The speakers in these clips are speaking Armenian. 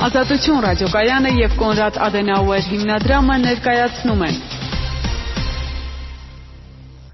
Ազատություն ռադիոկայանը եւ Կոնրադ Ադենաուեր հիմնադրամը ներկայացնում են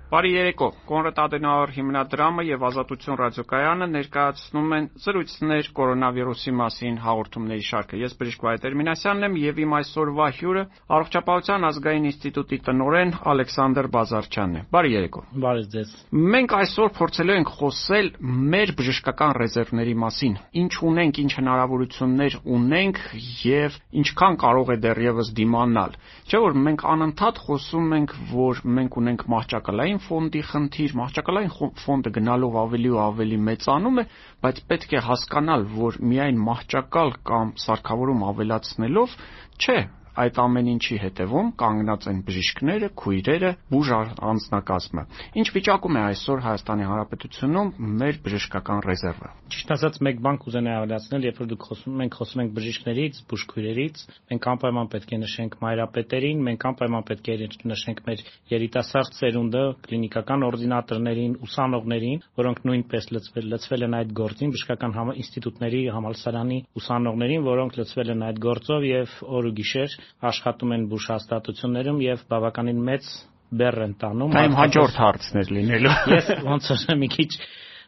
Բարի երեկո։ Կոնրադ Ադենաուեր հիմնադրամը եւ Ազատություն ռադիոկայանը ներկայացնում են զրույցներ կորոնավիրուսի մասին հաղորդումների շարքը։ Ես Բժիշկ Վայտեր Մինասյանն եմ եւ իմ այսօրվա հյուրը Առողջապահության ազգային ինստիտուտի տնօրեն Ալեքսանդր Բազարչյանն է։ Բարի երեկո։ Բարի ձեզ։ Մենք այսօր փորձելու ենք խոսել մեր բժշկական ռեզերվների մասին։ Ինչ ունենք, ինչ հնարավորություններ ունենք եւ ինչքան կարող է դեռևս դիմանալ։ Չէ՞ որ մենք անընդհատ խոսում ենք, որ մենք ունենք մահճակալային մահճակալային ֆոնդի խնդիր, մահճակալային ֆոնդը գնալով ավելի ու ավելի մեծանում է, բայց պետք է հասկանալ, որ միայն մահճակալ կամ սարքավորում ավելացնելով չէ այդ ամեն ինչի հետևում կանգնած են բժիշկները, քույրերը, բուժ անձնակազմը։ Ինչ վիճակում է այսօր Հայաստանի Հանրապետությունում մեր բժշկական ռեզերվը։ Ճիշտ ասած, մեկ բան կուզենայի ավելացնել, երբ որ դուք խոսում մենք խոսում ենք բժիշկներից, բուժքույրերից, մենք անպայման պետք է նշենք մայրապետերին, մենք անպայման պետք է նշենք մեր երիտասարդ սերունդը, կլինիկական օրդինատորներին, ուսանողներին, որոնք նույնպես լծվել լծվել են այդ գործին, բժշկական ինստիտուտների, համալսարանի ուսանողներին, որոնք լծվել են այդ գործով եւ օր ու գիշեր աշխատում են բուժ հաստատություններում եւ բավականին մեծ բեռ են տանում։ Դա իմ հաջորդ հարցն էր լինելու։ Ես ոնց որ մի քիչ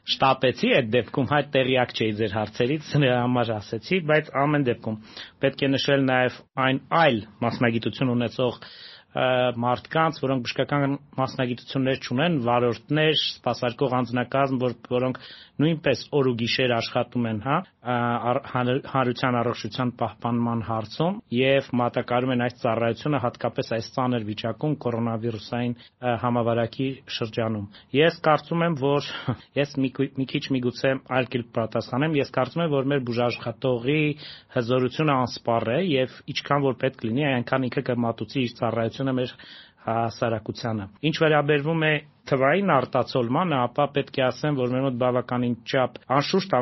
շտապեցի այդ դեպքում հայ տեղյակ չէի ձեր հարցերից նրա համար ասեցի բայց ամեն դեպքում պետք է նշել նաև այն այլ մասնագիտություն ունեցող մարդկանց, որոնք բժշկական մասնագիտություններ չունեն, վարորդներ, սպասարկող անձնակազմ, որ, որոնք նույնպես օր ու գիշեր աշխատում են, հա, հանրության առողջության պահպանման հարցում եւ մատակարարում են այս ծառայությունը հատկապես այս ցաներ վիճակում կորոնավիրուսային համավարակի շրջանում։ Ես կարծում եմ, որ ես մի, մի քիչ միգուցե այլ կերպ պատասխանեմ, ես կարծում եմ, որ մեր բուժաշխատողի հզորությունը անսպառ է եւ ինչքան որ պետք լինի, այնքան ինքը կմատուցի իր ծառայությունը մեր հասարակությանը։ Ինչ վերաբերվում է թվային արտացոլմանը, ապա պետք է ասեմ, որ մեր մոտ բավականին չափ անշուշտ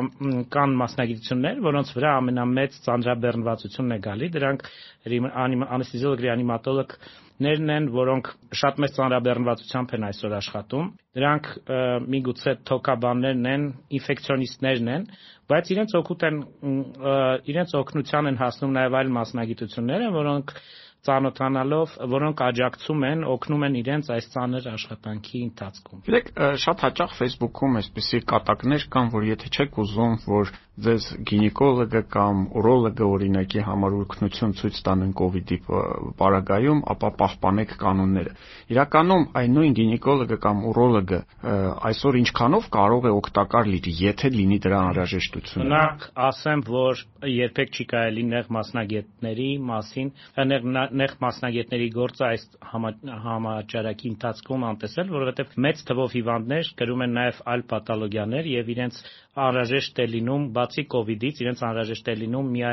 կան մասնագիտություններ, որոնց վրա ամենամեծ ծանրաբեռնվածությունն է գալի, դրանք անեստեզիոլոգ, ռեանիմատոլոգ ներն են, որոնք շատ մեծ ծանրաբեռնվածությամբ են այսօր աշխատում։ Դրանք միգուցե թոքաբաններն են, ինֆեկցիոնիստներն են, բայց իրենց օգուտ են իրենց օգնության են հասնում նաև այլ մասնագիտությունները, որոնք ծանոթանալով, որոնք աջակցում են, օգնում են իրենց այս ծանր աշխատանքի ընթացքում։ Գիտեք, շատ հաճախ Facebook-ում այսպիսի կատակներ կան, որ եթե չեք ուզում, որ ձեզ գինեկոլոգը կամ ուրոլոգը օրինակի համար օգնություն ցույց տանեն կ ូវ իդի պարագայում, ապա պահպանեք կանոնները։ Իրականում այն նույն գինեկոլոգը կամ ուրոլոգը այսօր ինչքանով կարող է օգտակար լինի, եթե լինի դրա անհրաժեշտությունը։ Նախ ասեմ, որ երբեք չի կարելի նեղ մասնագետների մասին, նեղ մասնագետների գործը այս համաճարակի ընթացքում անտեսել, որովհետև մեծ թվով հիվանդներ կրում են նաև այլ պաթոլոգիաներ եւ իրենց անհրաժեշտ է լինում բացի կ ូវ իդից իրենց անհրաժեշտ է լինում մի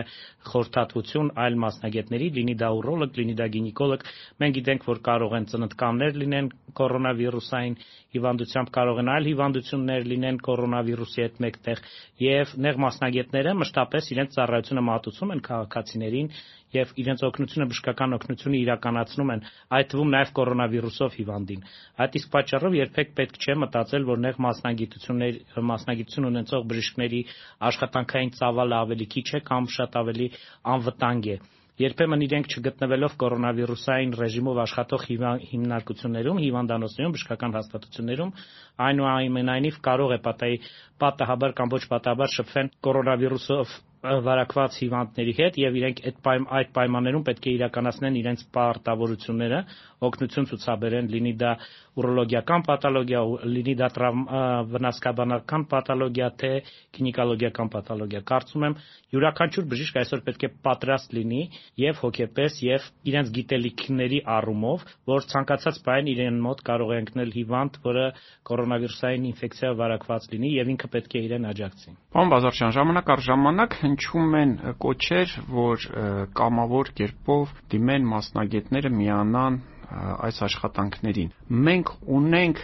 խորհրդատվություն այլ մասնագետների, լինի դա ուրոլոգ, լինի դա գինեկոլոգ։ Մենք գիտենք, որ կարող են ծննդկաններ լինեն կորոնավիրուսային հիվանդությամբ, կարող են այլ հիվանդություններ լինեն կորոնավիրուսի հետ մեկտեղ եւ նեղ մասնագետները մշտապես իրենց ծառայությունը մատուցում են քաղաքացիներին եւ իրենց օգնությունը բժշկական օգնությունը իրականացնում են, այդ թվում նաեւ կորոնավիրուսով հիվանդին։ Այդ իսկ պատճառով երբեք պետք չէ մտածել, որ նեղ մասնագիտություններ մասնագիտություն ունեցող բժիշկների աշխատանքային ծավալը ավելի քիչ է կամ շատ ավելի անվտանգ է երբեմն իրենք չգտնվելով կորոնավիրուսային ռեժիմով աշխատող հիմնարկություններում, հիվանդանոցներում, բժշկական հաստատություններում, այնուամենայնիվ կարող է պատահաբար կամ ոչ պատահաբար շփվեն կորոնավիրուսով վարակված հիվանդների հետ եւ իրենք այդ պայմ, այդ պայմաններում պետք է իրականացնեն իրենց պարտավորությունները, օգնություն ցուցաբերեն, լինի դա ուրոլոգիական պաթոլոգիա, լինի դա վնասկաբանական պաթոլոգիա, թե գինեկոլոգիական պաթոլոգիա։ Կարծում եմ յուրաքանչյուր բժիշկ այսօր պետք է պատրաստ լինի եւ հոգեպես եւ իրենց գիտելիքների առումով, որ ցանկացած բան իրեն մոտ կարող է ընկնել հիվանդ, որը կորոնավիրուսային ինֆեկցիա վարակված լինի եւ ինքը պետք է իրեն աջակցի։ Պարոն Բազարչյան, ժամանակ առ ժամանակ հնչում են կոչեր, որ կամավոր կերպով դիմեն մասնագետները միանան այս աշխատանքներին։ Մենք ունենք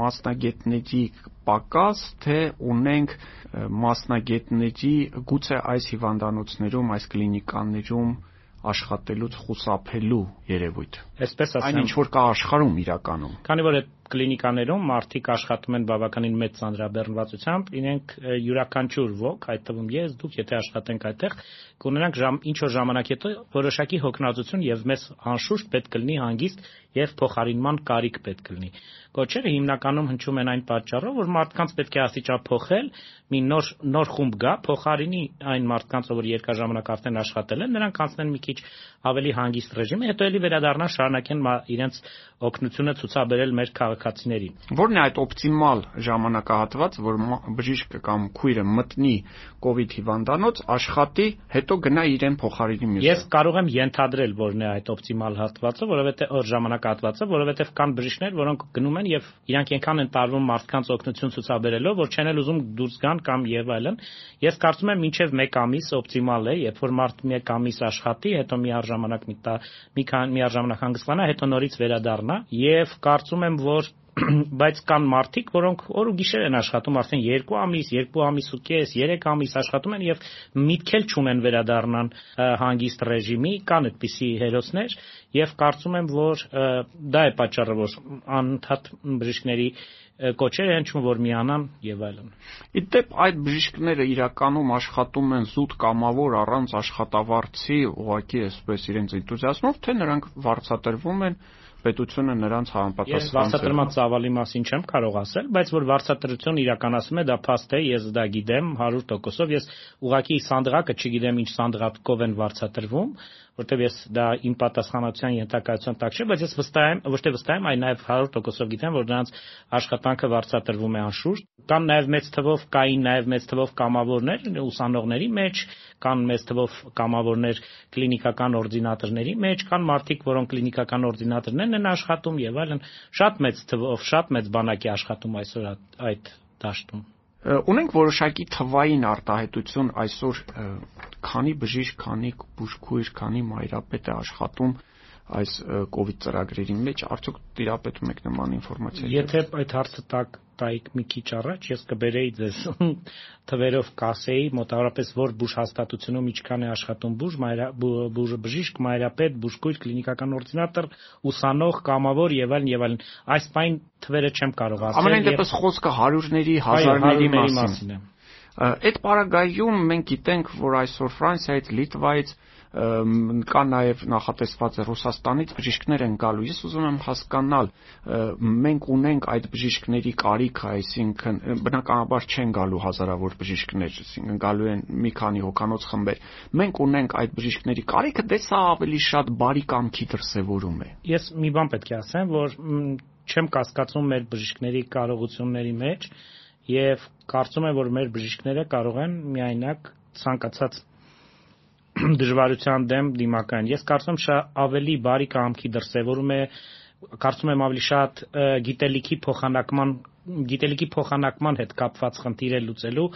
մասնագետների պակաս, թե ունենք մասնագետների գուցե այս հիվանդանոցներում, այս կլինիկաներում աշխատելուց խուսափելու երևույթ։ Այսպես ասեմ, այն ինչ որ կա աշխարհում իրականում։ Քանի որ այդ կլինիկաներում մարդիկ աշխատում են բավականին մեծ ծանրաբեռնվածությամբ, իրենք յուրաքանչյուր ոք, այդ թվում ես, դուք, եթե աշխատենք այդտեղ, կունենանք ժամ ինչ որ ժամանակ հետո որոշակի հոգնածություն եւ մեզ անշուշտ պետք կլինի հանգիստ եւ փոխարինման կարիք պետք կլինի։ Կոչերը հիմնականում հնչում են այն պատճառով, որ մարդկանց պետք է աստիճան փոխել, մի նոր նոր խումբ գա, փոխարինի այն մարդկանց, ով երկար ժամանակ արդեն աշխատել են, նրանք անցնեն մի քիչ ավելի հանգիստ ռեժիմի, հետո էլի վերադառնան շարունակեն իրենց օգնությունը ցուցաբերել մեր քաղաքացիներին։ Որն է այդ օպտիմալ ժամանակահատված, որ բժիշկը կամ քույրը մտնի իդ հիվանդանոց, աշխատի, հետո գնա իրեն փոխարինի մյուսը։ Ես կարող եմ ենթադրել, որն է այդ օպտիմալ հատվածը, որովհետեւ օր ժամանակահատվածը, որովհետեւ կան բժիշկներ, որոնք գնում են եւ իրանք այնքան են տարվում մարդկանց օգնություն ցուցաբերելով, որ չեն էլ ուզում դուրս գան կամ եւ այլն։ Ես կարծում եմ մինչեւ 1 ամիս օպտիմալ է, երբ որ մարդ 1 ամիս աշխատի, հետո մի առժամանակ մի տա մի քան մի առժամանակ հանգստանա, հետո նորից վերադառնա եւ կարծում եմ, որ բայց կան մարդիկ, որոնք օր ու գիշեր են աշխատում, արդեն 2 ամիս, 2 ամիս ու կես, 3 ամիս աշխատում են եւ միտքել չունեն վերադառնան հանգիստ ռեժիմի, կան այդպիսի հերոսներ եւ կարծում եմ, որ դա է պատճառը, որ անընդհատ բժիշկների կոչեր են չում որ միանան եւ այլն։ Իդեպ այդ բժիշկները իրականում աշխատում են զուտ կամավոր առանց աշխատավարձի, ուղղակի այսպես իրենց энտուզիազմով, թե նրանք վարձատրվում են պետությունը նրանց համապատասխան Ես վարձատրման ծավալի մասին չեմ կարող ասել, բայց որ վարձատրություն իրականացում է, դա փաստ է, ես դա գիտեմ 100%-ով, ես ուղղակի սանդղակը չգիտեմ ինչ սանդղակով են վարձատրվում, որտեվ ես դա իմ պատասխանատվության ենթակայության տակ չէ, բայց ես վստահ եմ, ոչ թե վստահ եմ, այլ նաև 100%-ով գիտեմ, որ նրանց աշխատանքը վարձատրվում է անշուշտ։ Կան նաև մեծ թվով կային նաև մեծ թվով կամավորներ ուսանողների մեջ, կան մեծ թվով կամավորներ կլինիկական օրդինատորների մեջ, կան մարդիկ, որոնք կլինիկական օրդինատորներն են աշխատում եւ այլն, շատ մեծ թվով, շատ մեծ բանակի աշխատում այսօր այդ դաշտում։ Ունենք որոշակի թվային արտահայտություն այսօր քանի բժիշկ, քանի բուժքույր, քանի մայրապետ է աշխատում այս կ ូវ իդ ծրագրերի մեջ, արդյոք տիրապետում եք նման ինֆորմացիայի։ Եթե այդ հարցը տակ տայիք մի քիչ առաջ, ես կբերեի ձեզ թվերով կասեի մոտավորապես որ բուժ հաստատությունում ինչքան է աշխատում բուժ, բուժ բժիշկ, մայրապետ, բուժքույր, կլինիկական օրդինատոր, ուսանող, կամավոր եւ այլն եւ այլն։ Այս պայն թվերը չեմ կարող ասել։ Ամենայն դեպս խոսքը հարյուրների, հազարների մասին է։ Այդ պարագայում մենք գիտենք, որ այսօր Ֆրանսիայից, Լիտվայից կա նաև նախատեսված է Ռուսաստանից բժիշկներ են գալու։ Ես ուզում եմ հասկանալ, մենք ունենք այդ բժիշկների կարիքը, այսինքն բնականաբար չեն գալու հազարավոր բժիշկներ, այսինքն գալու են մի քանի հոգանոց խմբեր։ Մենք ունենք այդ բժիշկների կարիքը, դե սա ավելի շատ բարի կամքի դրսևորում է։ Ես մի բան պետք է ասեմ, որ չեմ կասկածում մեր բժիշկների կարողությունների մեջ եւ կարծում եմ, որ մեր բժիշկները կարող են միայնակ ցանկացած դժվարության դեմ դիմակայեն։ Ես կարծում շատ ավելի բարի կամքի դրսևորում է կարծում եմ ավելի շատ գիտելիքի փոխանակման գիտելիքի փոխանակման հետ կապված խնդիր է լուծելու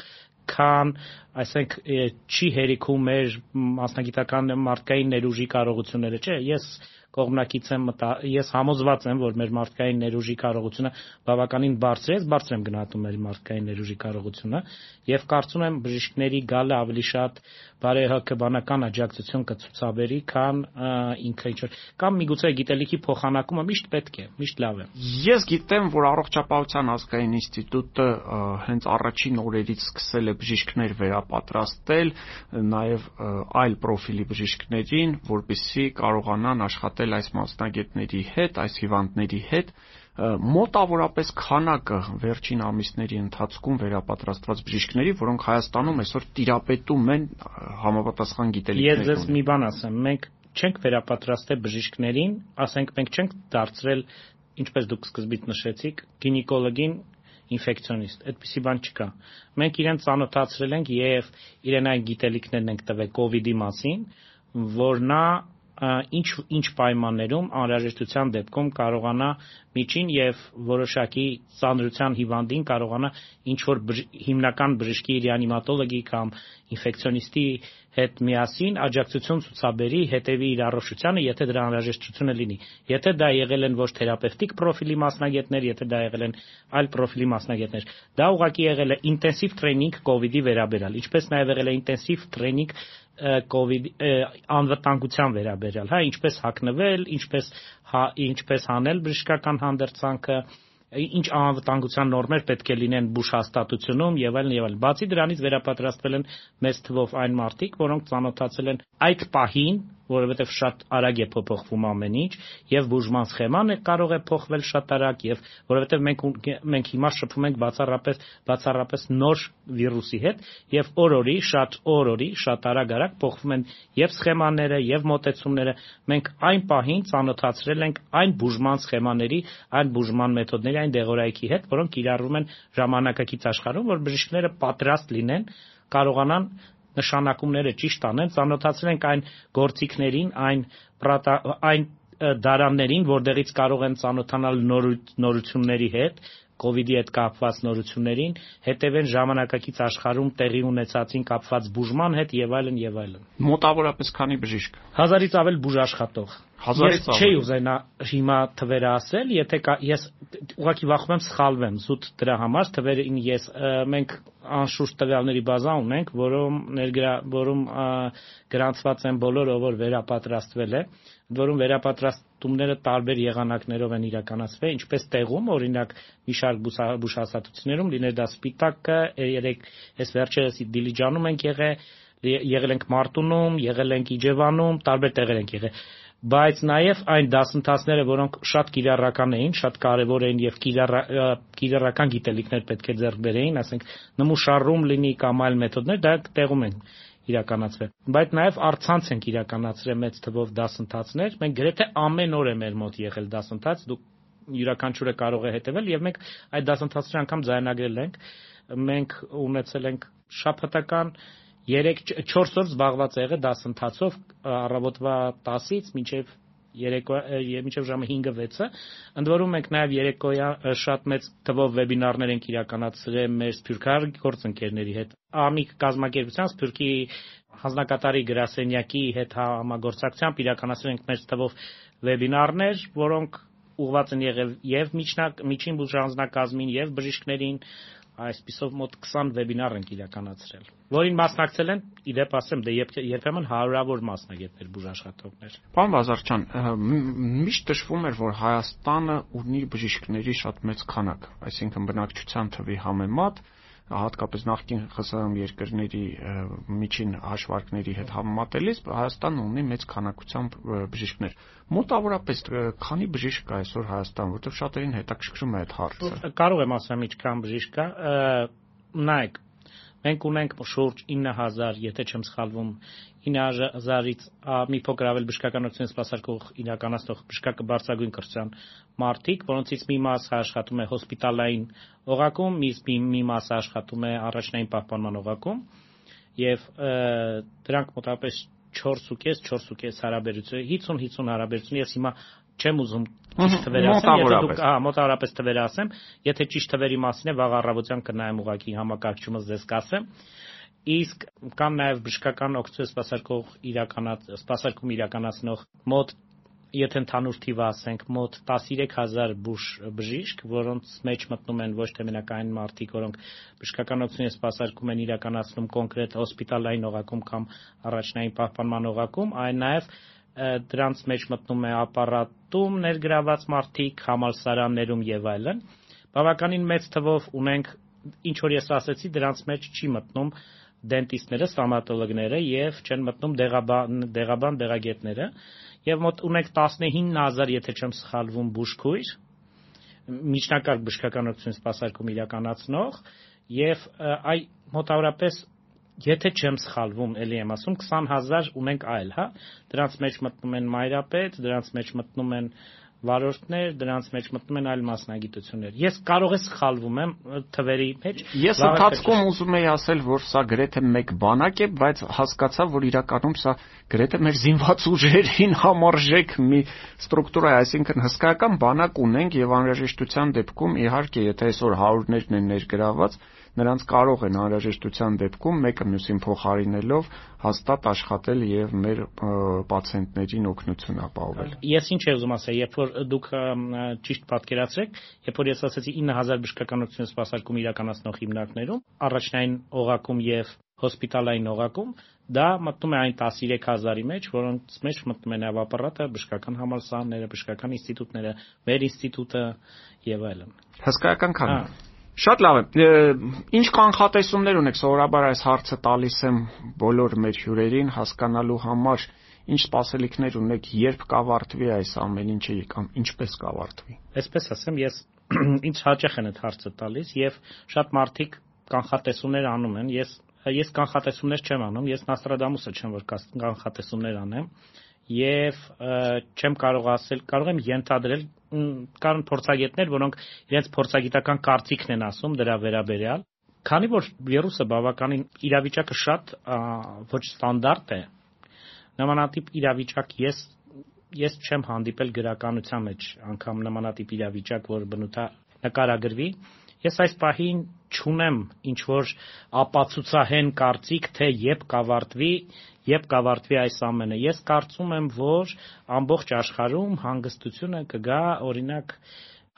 քան այսենք չի հերիքում մեր մասնագիտական մարդկային ներուժի կարողությունները չէ ես կողմնակից եմ մտա ես համոզված եմ որ մեր մարդկային ներուժի կարողությունը բավականին բարձր է ես բարձր եմ գնահատում մեր մարդկային ներուժի կարողությունը եւ կարծում եմ բժիշկների գալը ավելի շատ բարեհոգեբանական աջակցություն կցուցաբերի, քան ինքը ինչ որ կամ միգուցե գիտելիքի փոխանակումը միշտ պետք է, միշտ լավ է։ Ես գիտեմ, որ առողջապահության ազգային ինստիտուտը հենց առաջին օրերից սկսել է բժիշկներ վերապատրաստել, նաև այլ պրոֆիլի բժիշկներին, որպիսի կարողանան աշխատել այս մասնագետների հետ, այս հիվանդների հետ մոտավորապես քանակը վերջին ամիսների ընթացքում վերապատրաստված բժիշկների, որոնք Հայաստանում այսօր տիրապետում են համապատասխան գիտելիքների։ Ես ձեզ մի բան ասեմ, մենք չենք վերապատրաստել բժիշկներին, ասենք մենք չենք դարձրել, ինչպես դուք սկզբից նշեցիք, գինեկոլոգին ինֆեկցիոնիստ, այդպիսի բան չկա։ Մենք իրեն ծանոթացրել ենք եւ իրեն այն գիտելիքներն ենք տվել կ ូវ իդի մասին, որ նա ինչ ինչ պայմաններում անհրաժեշտության դեպքում կարողանա միջին եւ որոշակի ծանրության հիվանդին կարողանա ինչ որ հիմնական բժշկի ռեանիմատոլոգի կամ ինֆեկցիոնիստի հետ միասին աջակցություն ցուցաբերի հետևի իր առողջությանը, եթե դրա անհրաժեշտությունը լինի։ Եթե դա եղել են ոչ թերապևտիկ պրոֆիլի մասնագետներ, եթե դա եղել են այլ պրոֆիլի մասնագետներ, դա ուղղակի եղել է ինտենսիվ տրեյնինգ կ ូវ իդի վերաբերյալ, ինչպես նաև եղել է ինտենսիվ տրեյնինգ կոവിഡ് անվտանգության վերաբերյալ, հա, ինչպես հակնվել, ինչպես հա, ինչպես հանել բժշկական հանդերձանքը, ինչ անվտանգության նորմեր պետք է լինեն բուժ հաստատությունում եւ այլն եւ այլն։ Բացի դրանից վերապատրաստվել են մեծ թվով այն մարդիկ, որոնք ծանոթացել են այդ պահին որովհետև շատ արագ է փոփոխվում ամեն ինչ եւ բուժման սխեման է կարող է փոխվել շատ արագ եւ որովհետև մենք մենք հիմա շփվում ենք բացառապես բացառապես նոր վիրուսի հետ եւ օրորի շատ օրորի շատ արագ-արագ փոխվում են եւ սխեմաները եւ մոտեցումները մենք այն պահին ծանոթացրել ենք այն բուժման սխեմաների այն բուժման մեթոդների այն դեղորայքի հետ որոնք կիրառվում են ժամանակակից աշխարհում որ բժիշկները պատրաստ լինեն կարողանան նշանակումները ճիշտ անեն, ծանոթացրել ենք այն գործիքներին, այն այն դարաններին, որտեղից կարող են ծանոթանալ նորությունների հետ, իդի հետ կապված նորություններին, հետևեն ժամանակակից աշխարհում տեղի ունեցածին կապված բուժման հետ եւ այլն եւ այլն։ Մոտավորապես քանի բժիշկ։ Հազարից ավել բուժ աշխատող։ Հազարից ավել։ Ես չէի ուզենա հիմա թվերը ասել, եթե կա, ես ուղղակի վախում եմ սխալվեմ զուտ դրա համար, թվերին ես մենք անշուշտ տվյալների բազա ունենք, որում ներգրա որում գրանցված են բոլոր ով որ վերապատրաստվել է, որում վերապատրաստումները տարբեր եղանակներով են իրականացվել, ինչպես տեղում, օրինակ մի շարք բուժհաստատություններում լիներ դա Սպիտակը, երեք այս վերջերս Դիլիջանում ենք եղել, եղել ենք Մարտունում, եղել ենք Իջևանում, տարբեր տեղեր ենք եղել բայց նաև այն դասընթացները, որոնք շատ կիրառական էին, շատ կարևոր էին եւ կիրառական գիտելիքներ պետք է ձեռք բերեին, ասենք նմուշառում լինի կամ այլ մեթոդներ, դա տեղում են իրականացվել։ Բայց նաև արցանց ենք իրականացրել մեծ թվով դասընթացներ։ Մենք գրեթե ամեն օր է մեր մոտ եղել դասընթաց, դուք յուրաքանչյուրը կարող է հետևել եւ մենք այդ դասընթացները անգամ ձայնագրել ենք։ Մենք ունեցել ենք շաբաթական 3-4 օր զբաղված եղել դասընթացով առավոտվա 10-ից մինչև երեկո մինչև ժամը 5-ը 6-ը ընդ որում մենք նաև երեկոյան շատ մեծ թվով վեբինարներ ենք իրականացրել մեր սփյուռքահար գործընկերների հետ ամիկ կազմակերպության սփյուռքի հանձնակատարի գրասենյակի հետ համագործակցությամբ իրականացրել ենք մեծ թվով վեբինարներ որոնք ուղղված են եղել եւ միջնակ միջին բուժանձնակազմին եւ բժիշկներին այսպիսով մոտ 20 վեբինար ենք իրականացրել, որին մասնակցել են, իդեպ ասեմ, դե երբեմն հարյուրավոր մասնագետներ, բուժաշխատողներ։ Պարոն Վազարչյան, միշտ նշվում էր, որ Հայաստանը ունի բժիշկների շատ մեծ քանակ, այսինքն բնակչության թվի համեմատ հատկապես նախկին ԽՍՀՄ երկրների միջին հաշվարկների հետ համեմատելիս Հայաստանն ունի մեծ քանակությամբ բժիշկներ։ Մոտավորապես քանի բժիշկ կա այսօր Հայաստան, որովհետև շատերին հետաքրքրում է այդ հարցը։ Կարող եմ ասեմ ինչքան բժիշկ կա։ Նայեք, մենք ունենք շուրջ 9000, եթե չեմ սխալվում, 9000-ից մի փոքր ավել բժշկականություն սպասարկող իրականացնող բժշկակը բարձրագույն կրթության մարդիկ, որոնցից մի մասը աշխատում է հոսպիտալային օղակում, մի մի մասը աշխատում է առաջնային պահպանման օղակում եւ դրանք մոտավորապես 4.5 4.5 հարաբերություն 50-50 հարաբերություն ես հիմա չեմ ուզում ճիշտ թվեր ասեմ, եթե դուք հա մոտավորապես թվեր ասեմ, եթե ճիշտ թվերի մասին է վաղ առավոտյան կնայեմ ուղակի համակարգչումս ձեզ կասեմ իսկ կան նաև բժշկական օգնություն սպասարկող իրականաց սպասարկում իրականացնող մոտ եթե ընդհանուր թիվը ասենք մոտ 13000 բուժ բժիշկ, որոնց մեջ մտնում են ոչ թե մենակ այն մարդիկ, որոնք բժշկական օգնություն սպասարկում են իրականացնում կոնկրետ հոսպիտալային օղակում կամ առաջնային պահպանման օղակում, այլ նաև դրանց մեջ մտնում է ապարատում ներգրաված մարդիկ, համալսարաններում եւ այլն։ Բավականին մեծ թվով ունենք ինչ որ ես ասացի, դրանց մեջ չի մտնում դենտիստները, ստոմատոլոգները եւ չեն մտնում դեղաբան, դեղաբան դեղագետները եւ մոտ ունենք 19000, եթե չեմ սխալվում, բուժքույր միջնակարգ բժշկականություն սպասարկում իրականացնող եւ այ մոտավորապես եթե չեմ սխալվում, ելի եմ ասում 20000 ունենք այլ, հա։ Դրանց մեջ մտնում են մայրապետ, դրանց մեջ մտնում են վարորդներ, դրանց մեջ մտնում են այլ մասնագիտություններ։ Ես կարող է սխալվում եմ թվերի մեջ։ Ես ընթացքում ուզում եի ասել, որ սա գրեթե մեկ բանակ է, բայց հասկացա, որ իրականում սա գրեթե մեր զինված ուժերին համարժեք մի ստրուկտուրա է, այսինքն հսկայական բանակ ունենք եւ անհրաժեշտության դեպքում իհարկե, եթե այսօր հարյուրներն են ներգրաված, նրանց կարող են անհրաժեշտության դեպքում մեկը մյուսին փոխարինելով հաստատ աշխատել եւ մեր պացիենտներին օգնություն ապահովել։ Ես ինչ եմ ուզում ասել, երբ որ դուք ճիշտ պատկերացրեք, երբ որ ես ասացի 9000 բժշկականություն սպասարկում իրականացնող հիմնարկներում, առաջնային օղակում եւ հոսպիտալային օղակում, դա մտնում է այն 13000-ի մեջ, որոնց մեջ մտնում է նավապարատը, բժշկական համալսարանները, բժշկական ինստիտուտները, մեր ինստիտուտը եւ այլն։ Հսկայական քան։ Շատ լավ է։ Ինչ կանխատեսումներ ունեք սովորաբար այս հարցը տալիս եմ բոլոր մեր հյուրերին հասկանալու համար, ինչ սպասելիքներ ունեք, երբ կավարտվի այս ամեն ինչը կամ ինչպես կավարտվի։ Այսպես ասեմ, ես ինձ հաճախ են այդ հարցը տալիս եւ շատ մարդիկ կանխատեսումներ անում են։ Ես ես կանխատեսումներ չեմ անում, ես Նաստրադամուսը չեմ, որ կանխատեսումներ անեմ եւ չեմ կարող ասել, կարող եմ ենթադրել կան փորձագետներ, որոնք իրենց փորձագիտական կարծիքն են ասում դրա վերաբերյալ։ Քանի որ վիրուսը բավականին իրավիճակը շատ ոչ ստանդարտ է, նմանատիպ իրավիճակ ես ես չեմ հանդիպել գրականության մեջ անգամ նմանատիպ իրավիճակ, որ բնութա նկարագրվի, Ես այս պահին չունեմ ինչ որ ապացուցահեն կարծիք, թե երբ կավարտվի, երբ կավարտվի այս ամենը։ Ես կարծում եմ, որ ամբողջ աշխարհում հանգստությունը կգա, օրինակ,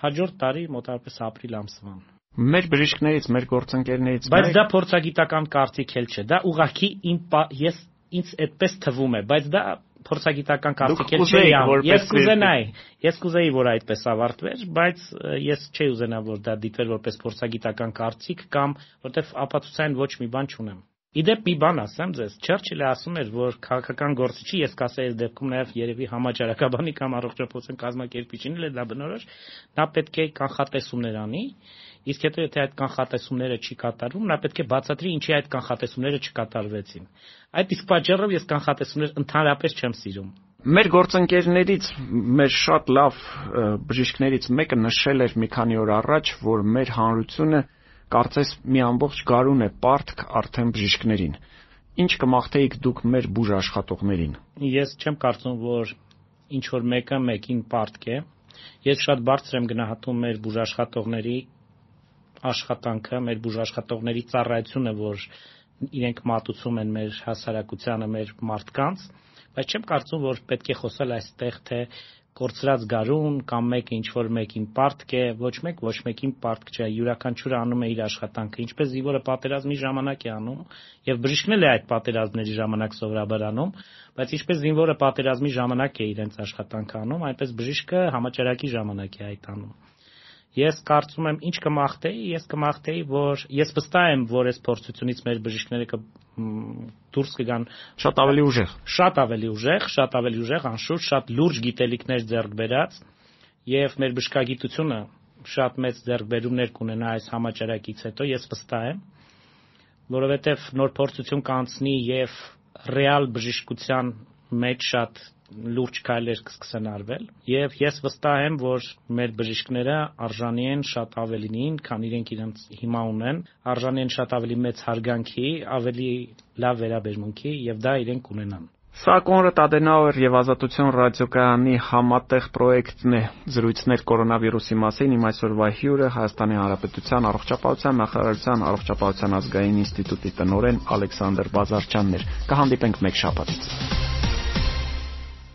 հաջորդ տարի մոտավորապես ապրիլ ամսվան։ Մեր բժիշկներից, մեր գործընկերներից Բայց դա փորձագիտական կարծիք էլ չէ։ Դա ուղղակի իմ ես ինձ այդպես թվում է, բայց դա փորձագիտական կարծիք էլ չէի անում։ Ես կուզենայի, ես կուզեի, որ այդպես ավարտվեր, բայց ես չէի ուզենա, որ դա դիտվեր որպես փորձագիտական կարծիք կամ որտեվ ապացուցային ոչ մի բան չունեմ։ Իդեպ մի բան ասեմ ձեզ, Չերչիլը ասում էր, որ քաղաքական գործիչի, ես կասեի այս դեպքում նաև երևի համաճարակաբանի կամ առողջապահության կազմակերպիչին էլ դա բնորոշ, նա պետք է կանխատեսումներ անի, իսկ հետո եթե այդ կանխատեսումները չի կատարվում, նա պետք է բացատրի ինչի այդ կանխատեսումները չկատարվեցին։ Այդ իսկ պատճառով ես կանխատեսումներ ընդհանրապես չեմ սիրում։ Մեր գործընկերներից մեր շատ լավ բժիշկներից մեկը նշել էր մի քանի օր առաջ, որ մեր հանրությունը կարծես մի ամբողջ գարուն է պարտք արդեն բժիշկներին։ Ինչ կմաղթեիք դուք մեր բուժ աշխատողներին։ Ես չեմ կարծում, որ ինչ որ մեկը մեկին պարտք է։ Ես շատ բարձր եմ գնահատում մեր բուժ աշխատողների աշխատանքը, մեր բուժ աշխատողների ծառայությունը, որ իրենք մատուցում են մեր հասարակությանը, մեր մարդկանց, բայց չեմ կարծում, որ պետք է խոսել այստեղ թե կորցրած գարուն կամ մեկը ինչ որ մեկին պարտք է, ոչ մեկ ոչ մեկին պարտք չէ, յուրաքանչյուրը անում է իր աշխատանքը, ինչպես զինվորը պատերազմի ժամանակ է անում, եւ բժիշկն էլ է այդ պատերազմների ժամանակ սովորաբար անում, բայց ինչպես զինվորը պատերազմի ժամանակ է իրենց աշխատանքը անում, այնպես բժիշկը համաճարակի ժամանակ է այդ անում։ Ես կարծում եմ, ինչ կմաղթեի, ես կմաղթեի, որ ես վստահ եմ, որ այս փորձությունից մեր բժիշկները կ դուրս կգան շատ ավելի ուժեղ։ Շատ ավելի ուժեղ, շատ ավելի ուժեղ, անշուշտ, շատ լուրջ գիտելիքներ ձեռք բերած եւ մեր բժշկագիտությունը շատ մեծ ձեռքբերումներ կունենա այս համաճարակից հետո, ես վստահ եմ, որովհետեւ նոր փորձություն կանցնի եւ ռեալ բժշկության մեջ շատ լուրջ քայլեր կսկսեն արվել եւ ես վստահ եմ, որ մեր բժիշկները արժանի են շատ ավելինին, քան իրենք իրենց հիմա ունեն, արժանի են շատ ավելի մեծ հարգանքի, ավելի լավ վերաբերմունքի եւ դա իրենք ունենան։ Սա Կոնրադ Ադենաուեր եւ Ազատություն ռադիոկայանի համատեղ պրոյեկտն է։ Զրույցներ կորոնավիրուսի մասին իմ այսօրվա հյուրը Հայաստանի Հանրապետության առողջապահության նախարարության առողջապահության ազգային ինստիտուտի տնօրեն Ալեքսանդր Բազարչյանն էր։ Կհանդիպենք մեկ շաբաթից։